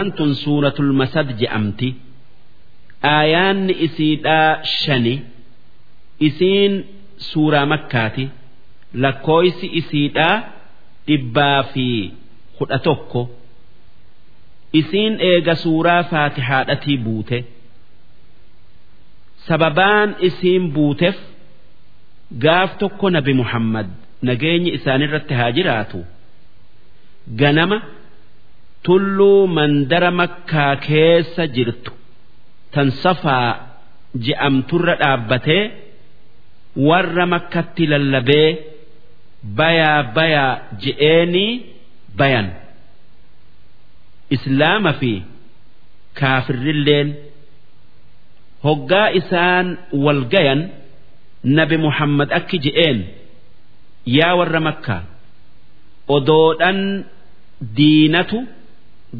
Antun suuratul masad je'amti. Aayaanni isiidhaa shani. Isiin suuraa makkaati. Lakkooysi isiidhaa dhibbaa fi kudha tokko. Isiin eega suuraa faatihaadhatii buute. Sababaan isiin buuteef gaaf tokko nabi Muhammad nageenyi isaanirratti haa jiraatu. Ganama. Tulluu mandara makkaa keessa jirtu tan safaa je'amturra dhaabbatee warra makkatti lallabee bayaa bayaa je'eenii bayan islaama fi kaafirrilleen hoggaa isaan wal gayan nabi muhammad akki je'een yaa warra makkaa odoodhan diinatu.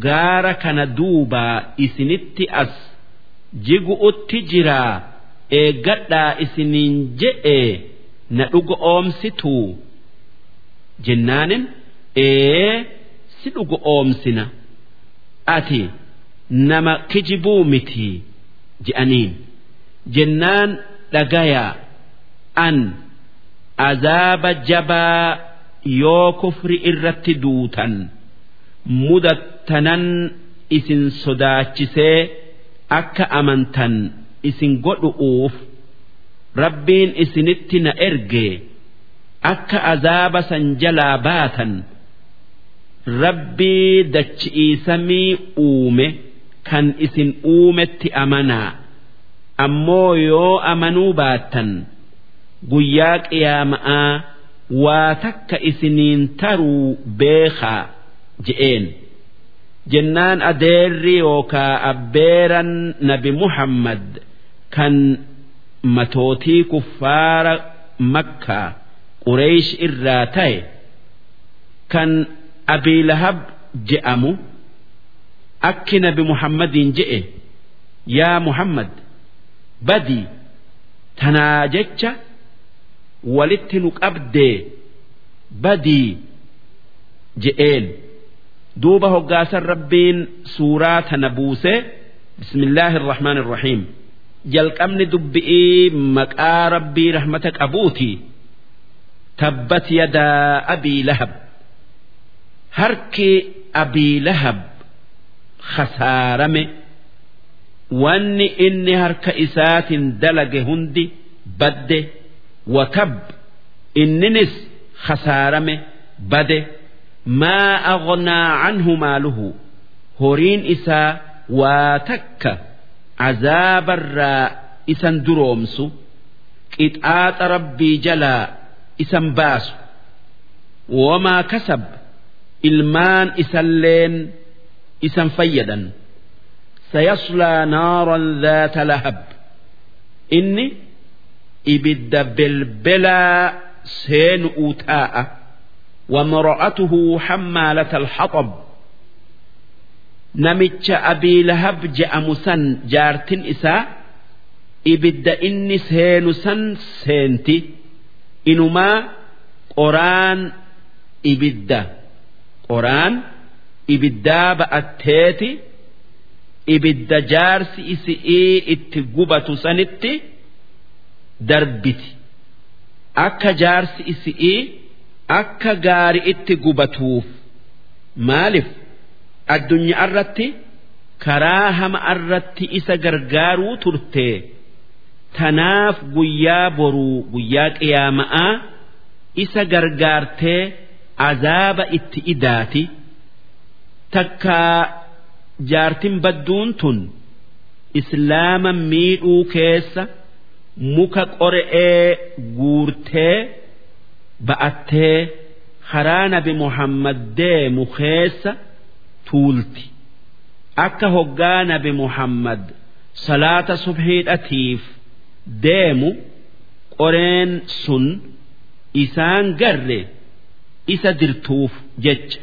Gaara kana duubaa isinitti as jigu'utti jiraa eeggadhaa isiniin je'ee na dhuga oomsituu jennaanin ee si dhuga oomsina. Ati nama kijibuu mitii je'aniin. Jennaan dhagayaa an azaaba jabaa yoo kufri irratti duutan mudattanan isin sodaachisee akka amantan isin godhu'uuf rabbiin isinitti na erge akka azaaba san jalaa baatan rabbii dachi'iisamii uume kan isin uumetti amanaa ammoo yoo amanuu baattan guyyaa qiyaama'aa waa takka isiniin taruu beekaa je'een jennaan adeerri yookaa abbeeran nabi muhammad kan matootii kuffaara makkaa qureesh irraa ta'e kan abiilahab je'amu akki nabi muhammadiin je'e yaa muhammad badii tanaa jecha walitti nu qabdee badii je'een. Duuba hoggaasan rabbiin suuraa tana buuse bismillaahi irrahmaan irrahiim jalqabni dubbi'ii maqaa rabbii rahmata qabuuti. Tabbat yadaa abii lahab. Harki abii lahab khasaarame. Wanni inni harka isaatiin dalage hundi badde. Watab inninis khasaarame bade maa aghnaa canhu maaluhu horiin isaa waa takka azaabarraa isan duroomsu qixaaxa rabbii jalaa isan baasu wamaa kasab ilmaan isalleen isan fayyadan sayaslaa naaran dhaata lahab inni ibidda belbelaa seenu'uu taa'a وامرأته حمالة الحطب نمتش أبي لهب جاء مسن جارتن إساء إبد إني سين سن سينتي إنما قران إبد قران إبدا بأتيتي إبد جارس إسئي إتقبة سنتي دربتي أكا جارس إسئي akka gaari itti gubatuuf maaliif addunyaa irratti karaa hama irratti isa gargaaruu turte tanaaf guyyaa boruu guyyaa qiyaama'aa isa gargaartee azaaba itti idaati takkaa jaartin badduun tun islaama miidhuu keessa muka qore'ee guurtee. Ba'attee karaa nabi muhammad deemu keessa tuulti akka hoggaa nabi muhammad salaata subhiidhatiif deemu qoreen sun isaan garre isa dirtuuf jecha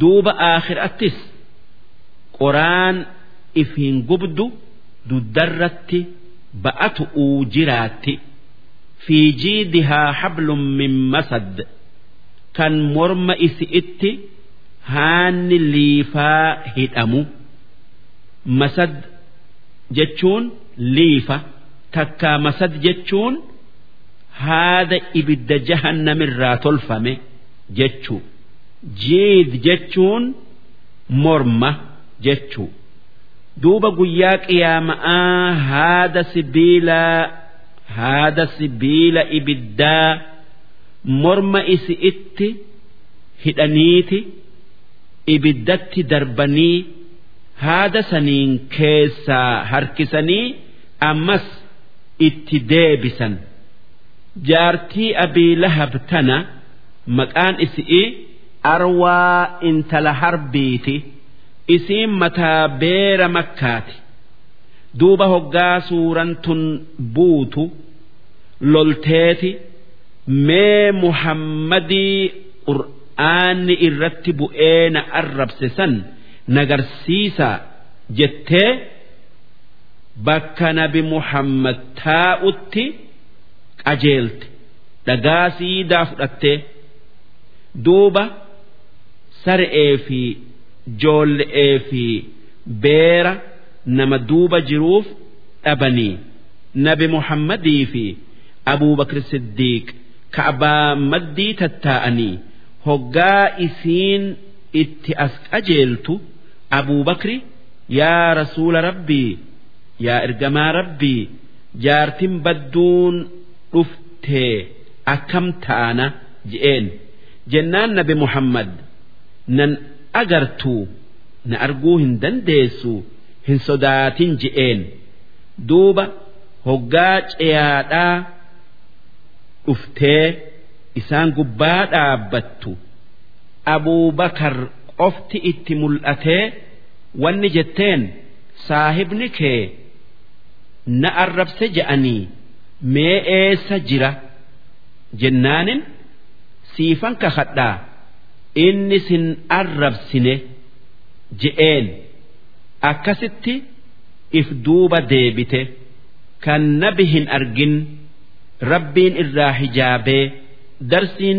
duuba aakhiraattis qoraan ifiin gubdu duddarratti ba'atu jiraatti. في جيدها حبل من مسد كان مرم إسئت haanni liifaa hidhamu masad jechuun liifa takkaa masad jechuun haada ibidda jahannamirraa tolfame jechuu jiid jechuun morma jechuu duuba guyyaa qiyaama'aa haada sibiilaa haada sibiila ibiddaa morma isi itti hidhaniiti ibiddatti darbanii haada saniin keessaa harkisanii ammas itti deebisan. Jaartii abii lahab tana maqaan isi'i arwaa intala harbiiti isiin mataa beera makkaati duuba hoggaa suuran tun buutu lolteeti mee muhammadii qur'aanni irratti bu'ee na arrabse san nagarsiisaa jettee bakka nabi muhammad taa'utti qajeelte dhagaa siidaa fudhattee duuba sar'ee fi joolle'ee fi beera nama duuba jiruuf dhabanii. Nabi muhammadii fi abuubakr siddiiq ka'abaa maddii tattaa'anii hoggaa isiin itti as qajeeltu abuubakri yaa rasuula rabbii yaa ergamaa rabbii jaartin badduun dhuftee akkam taana? Je'een. Jennaan nabi muhammad nan agartuu na arguu hin dandeessu hin sodaatin je'een. Duuba hoggaa ceyaadhaa dhuftee isaan gubbaa dhaabbattu. Abuubakar qofti itti mul'atee wanni jetteen saahibni kee na arrabse je'anii mee eessa jira? jennaanin siifan kakadhaa inni sin arrabsine je'een akkasitti if duuba deebite kan nabi hin argin rabbiin irraa hijaabee darsiin